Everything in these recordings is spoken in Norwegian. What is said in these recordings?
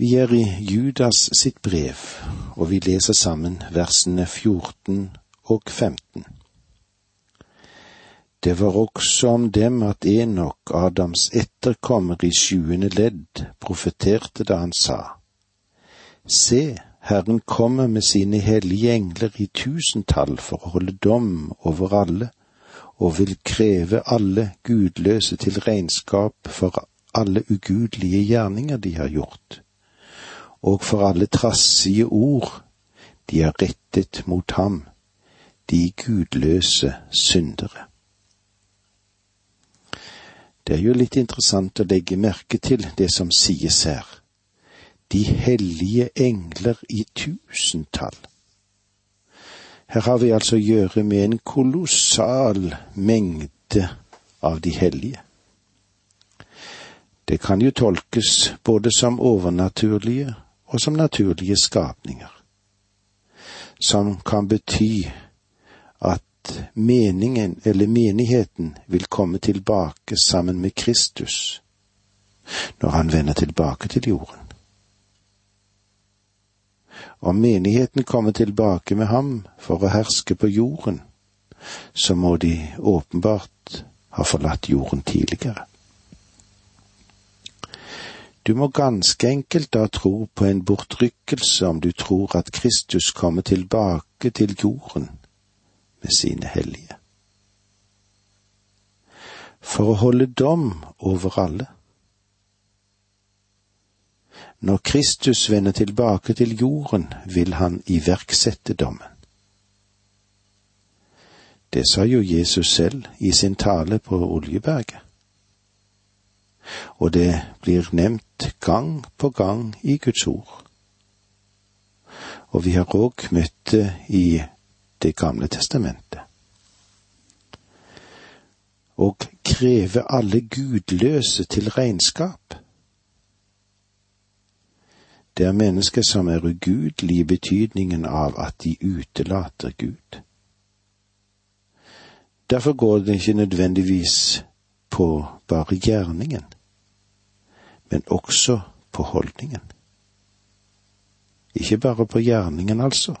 Vi er i Judas sitt brev, og vi leser sammen versene 14 og 15. Det var også om dem at Enok, Adams etterkommer i sjuende ledd, profeterte da han sa, Se, Herren kommer med sine hellige engler i tusentall for å holde dom over alle, og vil kreve alle gudløse til regnskap for alle ugudelige gjerninger de har gjort og for alle trassige ord de har rettet mot ham, de gudløse syndere. Det er jo litt interessant å legge merke til det som sies her. De hellige engler i tusentall. Her har vi altså å gjøre med en kolossal mengde av de hellige. Det kan jo tolkes både som overnaturlige og som naturlige skapninger, som kan bety at meningen eller menigheten vil komme tilbake sammen med Kristus når han vender tilbake til jorden. Om menigheten kommer tilbake med ham for å herske på jorden, så må de åpenbart ha forlatt jorden tidligere. Du må ganske enkelt da tro på en bortrykkelse om du tror at Kristus kommer tilbake til jorden med sine hellige. For å holde dom over alle. Når Kristus vender tilbake til jorden, vil han iverksette dommen. Det sa jo Jesus selv i sin tale på Oljeberget og det blir nevnt gang på gang i Guds ord. Og vi har òg møtt det i Det gamle testamentet. Og kreve alle gudløse til regnskap. Det er mennesker som er ugudelige i betydningen av at de utelater Gud. Derfor går det ikke nødvendigvis på bare gjerningen men også på holdningen. Ikke bare på gjerningen, altså,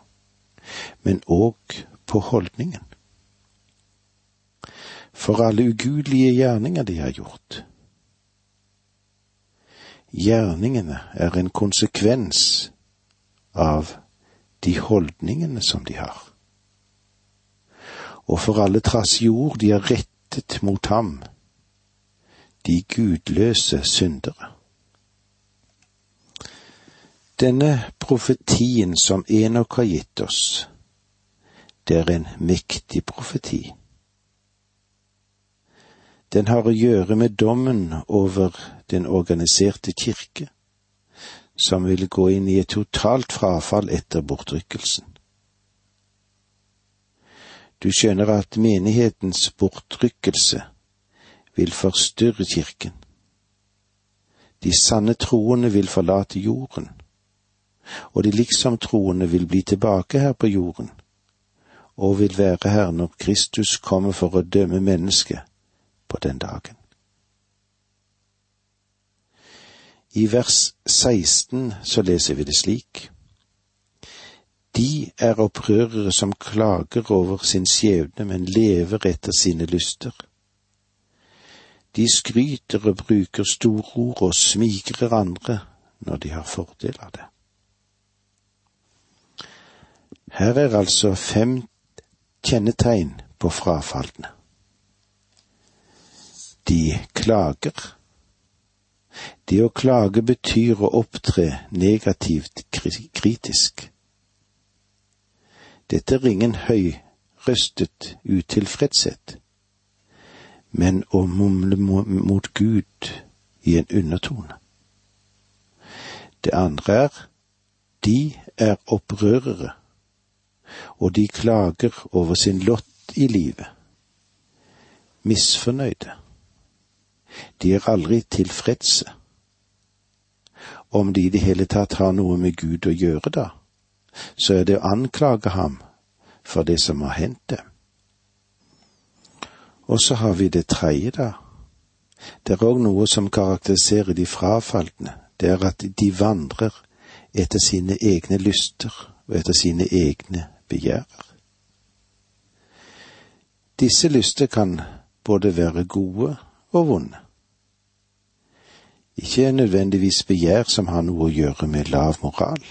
men òg på holdningen. For alle ugudelige gjerninger de har gjort. Gjerningene er en konsekvens av de holdningene som de har. Og for alle trassige ord de har rettet mot ham, de gudløse syndere. Denne profetien som Enok har gitt oss, det er en mektig profeti. Den har å gjøre med dommen over den organiserte kirke, som vil gå inn i et totalt frafall etter bortrykkelsen. Du skjønner at menighetens bortrykkelse vil forstyrre kirken. De sanne troende vil forlate jorden og de liksom troende vil bli tilbake her på jorden, og vil være her når Kristus kommer for å dømme mennesket på den dagen. I vers 16 så leser vi det slik. De er opprørere som klager over sin skjebne, men lever etter sine lyster. De skryter og bruker storord og smigrer andre når de har fordel av det. Her er altså fem kjennetegn på frafalne. De klager. Det å klage betyr å opptre negativt kritisk. Dette er ingen høyrøstet utilfredshet, men å mumle mot Gud i en undertone. Det andre er de er opprørere og de klager over sin lott i livet. Misfornøyde. De er aldri tilfredse. Om de i det hele tatt har noe med Gud å gjøre, da, så er det å anklage ham for det som har hendt dem. Og så har vi det tredje, da. Det er òg noe som karakteriserer de frafalne. det er at de vandrer etter sine egne lyster og etter sine egne begjærer. Disse lyster kan både være gode og vonde. Ikke nødvendigvis begjær som har noe å gjøre med lav moral.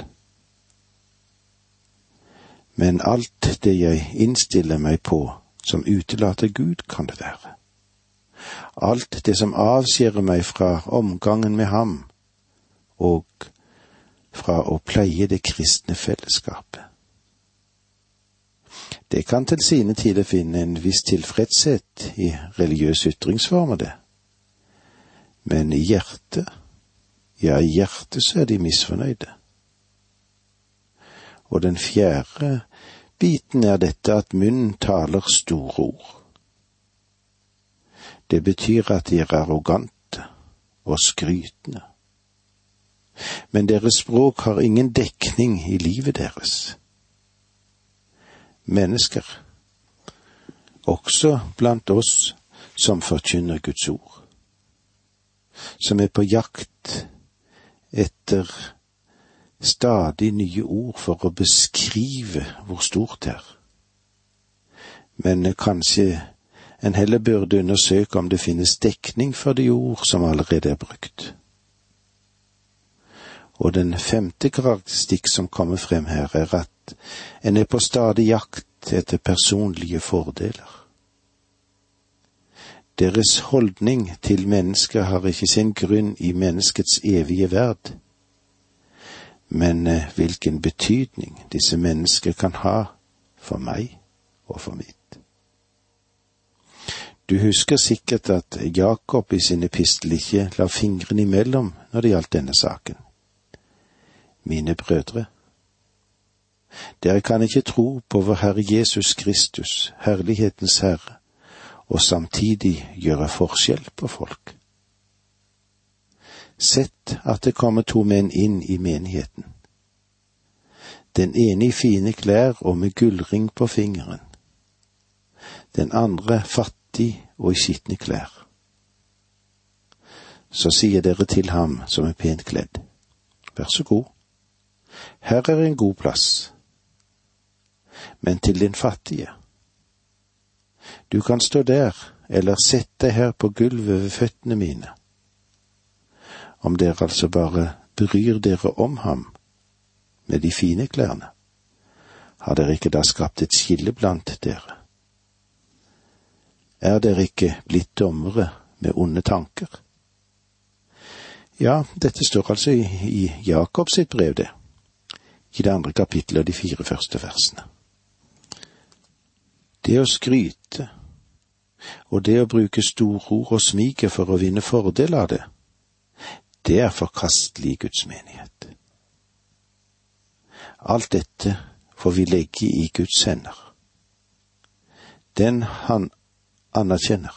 Men alt det jeg innstiller meg på som utelater Gud, kan det være. Alt det som avskjærer meg fra omgangen med ham og fra å pleie det kristne fellesskapet. Det kan til sine tider finne en viss tilfredshet i religiøse ytringsformer, det. Men i hjertet, ja, i hjertet så er de misfornøyde. Og den fjerde biten er dette at munnen taler store ord. Det betyr at de er arrogante og skrytende. Men deres språk har ingen dekning i livet deres mennesker, også blant oss som forkynner Guds ord, som er på jakt etter stadig nye ord for å beskrive hvor stort det er. Men kanskje en heller burde undersøke om det finnes dekning for de ord som allerede er brukt. Og den femte karakteristikk som kommer frem her, er at en er på stadig jakt etter personlige fordeler. Deres holdning til mennesket har ikke sin grunn i menneskets evige verd, men eh, hvilken betydning disse mennesker kan ha for meg og for mitt. Du husker sikkert at Jakob i sin epistel ikke la fingrene imellom når det gjaldt denne saken mine brødre. Dere kan ikke tro på vår Herre Jesus Kristus, Herlighetens Herre, og samtidig gjøre forskjell på folk. Sett at det kommer to menn inn i menigheten. Den ene i fine klær og med gullring på fingeren. Den andre fattig og i skitne klær. Så sier dere til ham som er pent kledd, vær så god, her er en god plass. Men til din fattige. Du kan stå der, eller sette deg her på gulvet ved føttene mine. Om dere altså bare bryr dere om ham med de fine klærne, har dere ikke da skapt et skille blant dere? Er dere ikke blitt dommere med onde tanker? Ja, dette står altså i, i Jakobs sitt brev, det i det andre kapittelet og de fire første versene. Det å skryte og det å bruke storord og smike for å vinne fordel av det, det er forkastelig i Guds menighet. Alt dette får vi legge i Guds hender. Den han anerkjenner,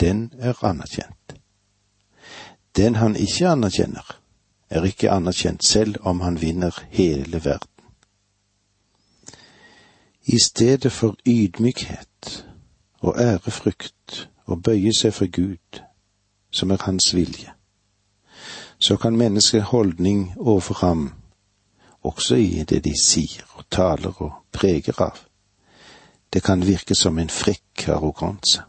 den er anerkjent. Den han ikke anerkjenner, er ikke anerkjent selv om han vinner hele verden. I stedet for ydmykhet og ærefrykt og bøye seg for Gud, som er hans vilje, så kan mennesket holdning overfor ham, også i det de sier og taler og preger av, det kan virke som en frekk arroganse.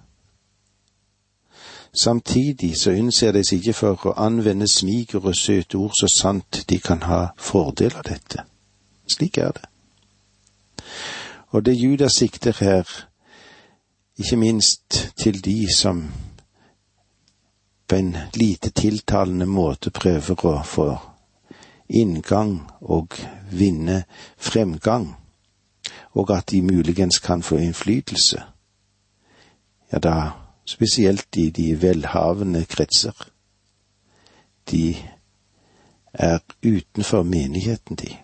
Samtidig så unnser de seg ikke for å anvende smiger og søte ord så sant de kan ha fordel av dette. Slik er det. Og det Judas sikter her, ikke minst til de som på en lite tiltalende måte prøver å få inngang og vinne fremgang, og at de muligens kan få innflytelse, ja, da spesielt i de velhavende kretser. De er utenfor menigheten, de.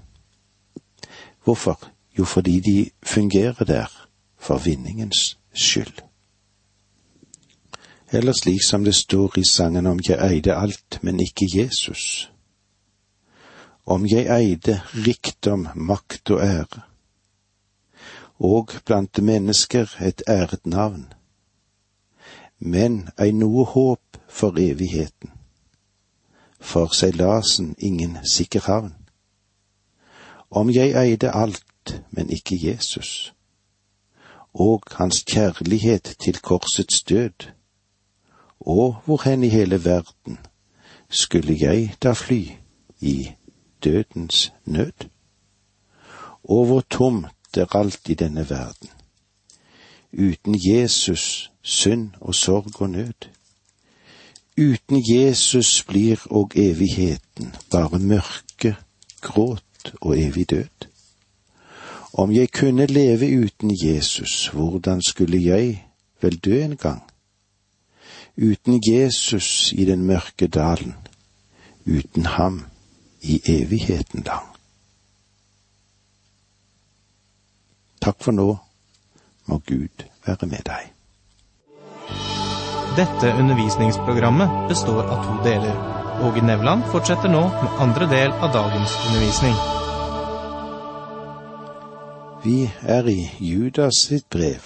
Hvorfor? Jo, fordi de fungerer der for vinningens skyld. Eller slik som det står i sangen om jeg eide alt, men ikke Jesus. Om jeg eide rikdom, makt og ære, og blant mennesker et æret navn, men ei noe håp for evigheten. for seilasen ingen sikker havn. Om jeg eide alt, men ikke Jesus, og hans kjærlighet til korsets død, og hvor hen i hele verden skulle jeg da fly i dødens nød? Og hvor tomt er alt i denne verden. Uten Jesus synd og sorg og nød. Uten Jesus blir og evigheten bare mørke, gråt og evig død. Om jeg kunne leve uten Jesus, hvordan skulle jeg vel dø en gang? Uten Jesus i den mørke dalen, uten ham i evigheten lang. Takk for nå, må Gud være med deg. Dette undervisningsprogrammet består av to deler. Åge Nevland fortsetter nå med andre del av dagens undervisning. Vi er i Judas sitt brev,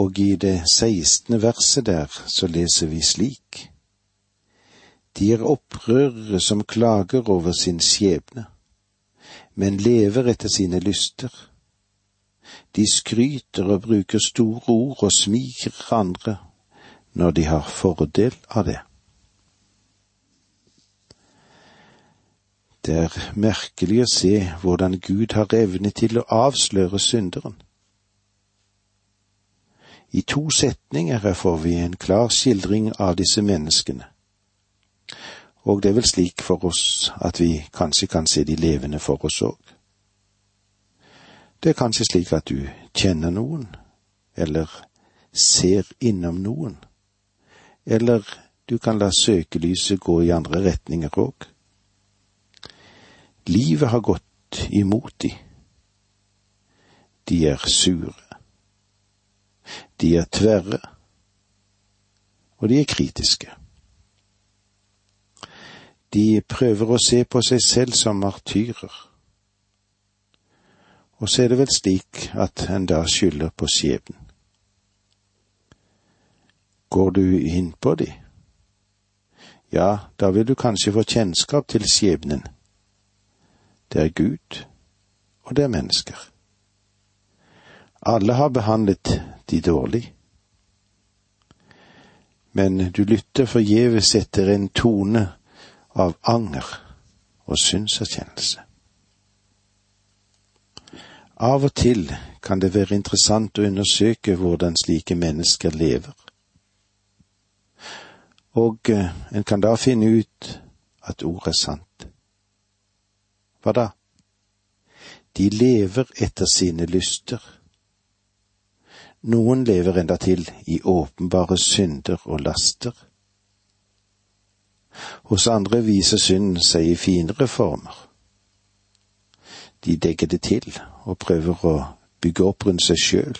og i det sekstende verset der så leser vi slik. De er opprørere som klager over sin skjebne, men lever etter sine lyster. De skryter og bruker store ord og smiker andre når de har fordel av det. Det er merkelig å se hvordan Gud har evne til å avsløre synderen. I to setninger her får vi en klar skildring av disse menneskene. Og det er vel slik for oss at vi kanskje kan se de levende for oss òg. Det er kanskje slik at du kjenner noen, eller ser innom noen, eller du kan la søkelyset gå i andre retninger òg. Livet har gått imot de. De er sure. De er tverre. Og de er kritiske. De prøver å se på seg selv som martyrer og så er det vel slik at en da skylder på skjebnen. Går du inn på de? Ja, da vil du kanskje få kjennskap til skjebnen. Det er Gud, og det er mennesker. Alle har behandlet de dårlig. Men du lytter forgjeves etter en tone av anger og synserkjennelse. Av og til kan det være interessant å undersøke hvordan slike mennesker lever. Og eh, en kan da finne ut at ordet er sant. Hva da? De lever etter sine lyster. Noen lever endatil i åpenbare synder og laster. Hos andre viser synden seg i finere former. De dekker det til og prøver å bygge opp rundt seg sjøl.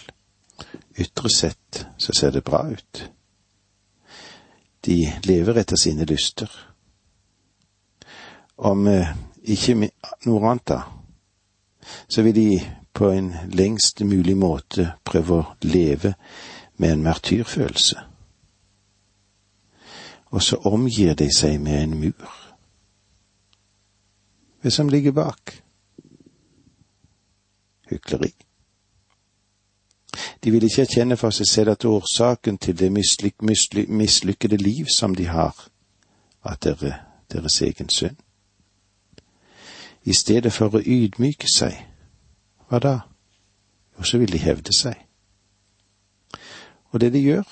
Ytre sett så ser det bra ut. De lever etter sine lyster. Om eh, ikke noe annet, da, så vil de på en lengst mulig måte prøve å leve med en martyrfølelse. Og så omgir de seg med en mur. Hva som ligger bak? Hykleri. De vil ikke erkjenne for seg selv at årsaken til det mislyk, mislyk, mislykkede liv som de har, at det er deres egen synd. I stedet for å ydmyke seg, hva da? Jo, så vil de hevde seg. Og det de gjør,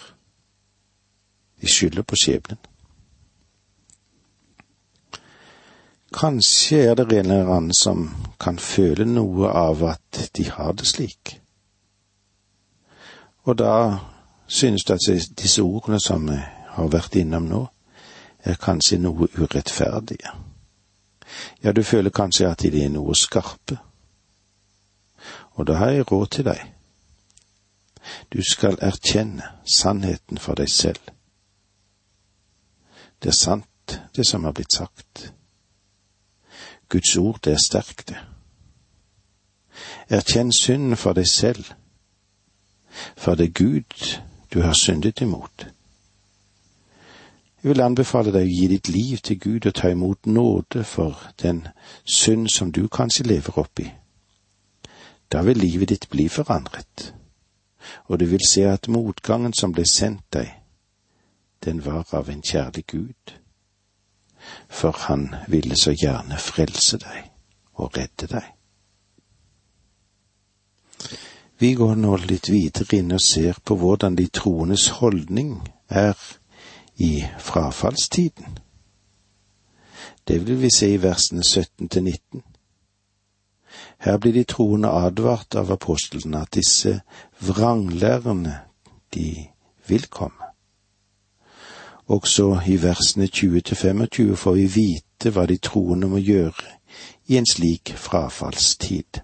de skylder på skjebnen. Kanskje er det en eller annen som kan føle noe av at de har det slik. Og da synes det at disse ordene som vi har vært innom nå, er kanskje noe urettferdige. Ja, du føler kanskje at de er noe skarpe. Og da har jeg råd til deg. Du skal erkjenne sannheten for deg selv. Det er sant, det som har blitt sagt. Guds ord, er sterkt, det. Erkjenn synden for deg selv, for det er Gud du har syndet imot. Jeg vil anbefale deg å gi ditt liv til Gud og ta imot nåde for den synd som du kanskje lever oppi. Da vil livet ditt bli forandret, og du vil se at motgangen som ble sendt deg, den var av en kjærlig Gud, for han ville så gjerne frelse deg og redde deg. Vi går nå litt videre inn og ser på hvordan de troendes holdning er i frafallstiden. Det vil vi se i versene 17 til 19. Her blir de troende advart av apostlene at disse vranglærerne, de vil komme. Også i versene 20 til 25 får vi vite hva de troende må gjøre i en slik frafallstid.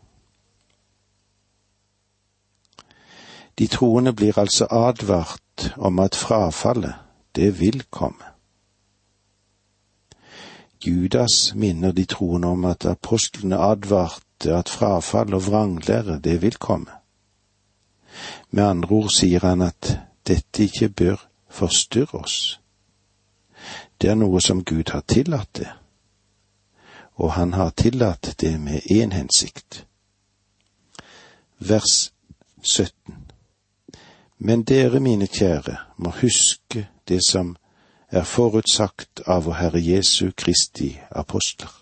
De troende blir altså advart om at frafallet, det vil komme. Judas minner de troende om at apostlene advarte at frafall og vranglære, det vil komme. Med andre ord sier han at dette ikke bør forstyrre oss. Det er noe som Gud har tillatt det, og han har tillatt det med én hensikt. Vers 17 men dere, mine kjære, må huske det som er forutsagt av vår Herre Jesu Kristi apostler.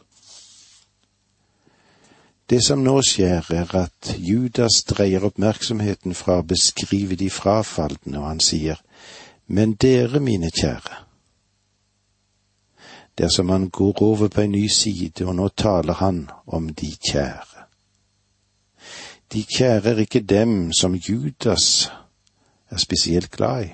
Det som nå skjer, er at Judas dreier oppmerksomheten fra å beskrive de frafalne, og han sier, Men dere, mine kjære. Det er som han går over på en ny side, og nå taler han om de kjære. De kjære er ikke dem som Judas er spesielt glad i.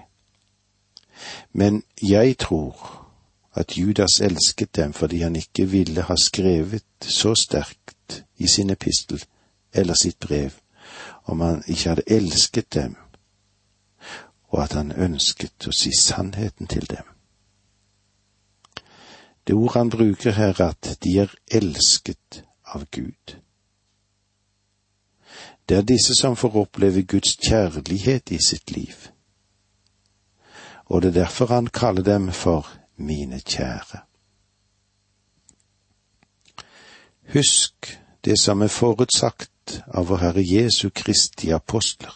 Men jeg tror at Judas elsket dem fordi han ikke ville ha skrevet så sterkt i sin epistel eller sitt brev om han ikke hadde elsket dem, og at han ønsket å si sannheten til dem. Det ord han bruker her, er at de er elsket av Gud. Det er disse som får oppleve Guds kjærlighet i sitt liv. Og det er derfor han kaller dem for mine kjære. Husk det som er forutsagt av vår Herre Jesu Kristi apostler.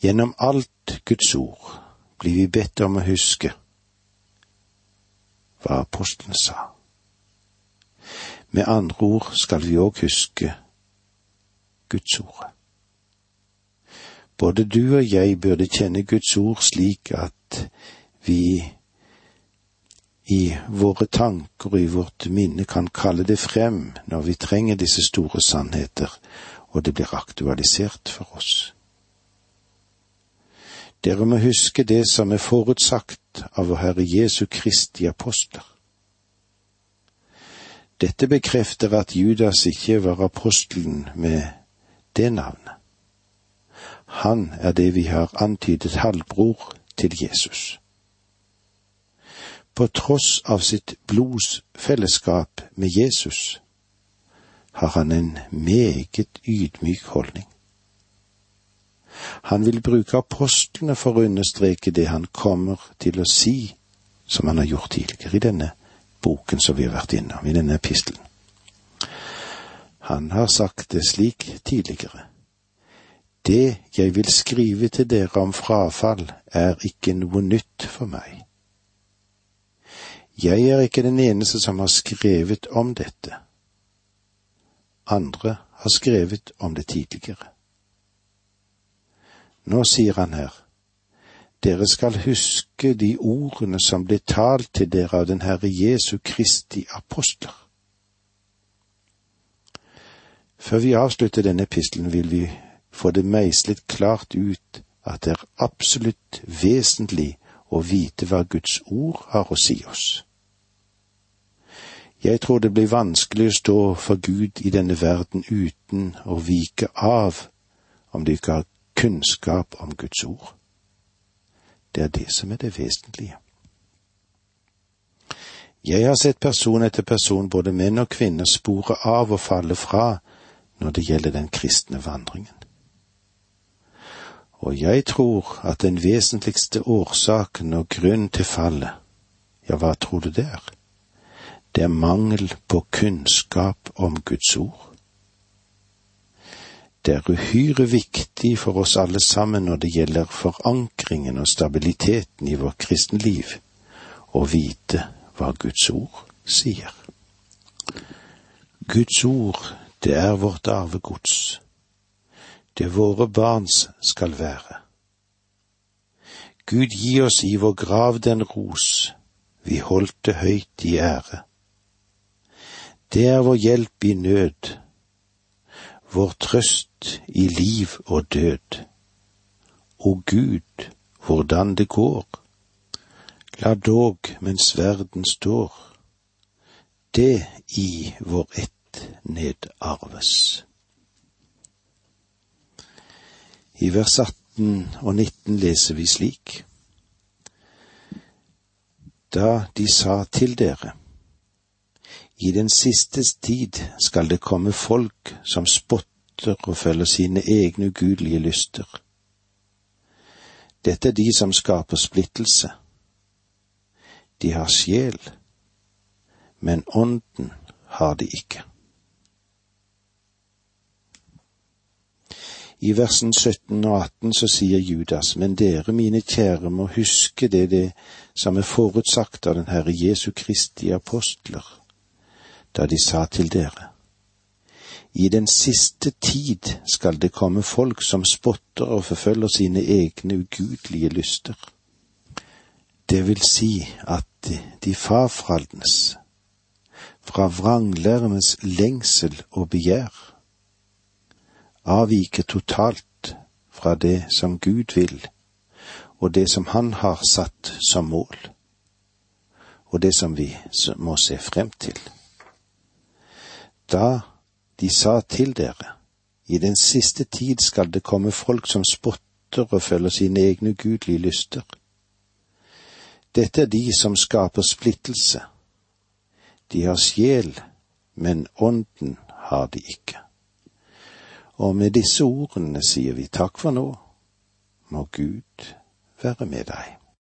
Gjennom alt Guds ord blir vi bedt om å huske hva apostelen sa. Med andre ord skal vi òg huske Guds ord. Både du og jeg burde kjenne Guds ord slik at vi i våre tanker og i vårt minne kan kalle det frem når vi trenger disse store sannheter, og det blir aktualisert for oss. Dere må huske det som er forutsagt av vår Herre Jesu Kristi apostler. Dette bekrefter at Judas ikke var apostelen med det navnet. Han er det vi har antydet halvbror til Jesus. På tross av sitt blodsfellesskap med Jesus har han en meget ydmyk holdning. Han vil bruke apostlene for å understreke det han kommer til å si, som han har gjort tidligere i denne boken som vi har vært innom, i denne epistelen. Han har sagt det slik tidligere. Det jeg vil skrive til dere om frafall, er ikke noe nytt for meg. Jeg er ikke den eneste som har skrevet om dette. Andre har skrevet om det tidligere. Nå sier han her, dere skal huske de ordene som ble talt til dere av den Herre Jesu Kristi apostler. Før vi avslutter denne epistelen, vil vi få det meislet klart ut at det er absolutt vesentlig å vite hva Guds ord har å si oss. Jeg tror det blir vanskelig å stå for Gud i denne verden uten å vike av om du ikke har kunnskap om Guds ord. Det er det som er det vesentlige. Jeg har sett person etter person, både menn og kvinner, spore av og falle fra når det gjelder den kristne vandringen. Og jeg tror at den vesentligste årsaken og grunnen til fallet, ja, hva tror du det er? Det er mangel på kunnskap om Guds ord. Det er uhyre viktig for oss alle sammen når det gjelder forankringen og stabiliteten i vårt kristenliv, å vite hva Guds ord sier. Guds ord, det er vårt arvegods. Det våre barns skal være. Gud gi oss i vår grav den ros, vi holdt det høyt i ære. Det er vår hjelp i nød, vår trøst i liv og død. O Gud, hvordan det går, la dog mens verden står, det i vår ett nedarves. I vers 18 og 19 leser vi slik. Da de sa til dere, i den siste tid skal det komme folk som spotter og følger sine egne ugudelige lyster. Dette er de som skaper splittelse. De har sjel, men ånden har de ikke. I versen 17 og 18 så sier Judas, men dere, mine kjære, må huske det, det som er forutsagt av den Herre Jesu Kristi apostler da de sa til dere, i den siste tid skal det komme folk som spotter og forfølger sine egne ugudelige lyster. Det vil si at de frafalnes, fra vranglærernes lengsel og begjær, avviker totalt fra det som Gud vil, og det som Han har satt som mål, og det som vi må se frem til da de sa til dere, i den siste tid skal det komme folk som spotter og følger sine egne ugudelige lyster. Dette er de som skaper splittelse. De har sjel, men ånden har de ikke. Og med disse ordene sier vi takk for nå. Må Gud være med deg.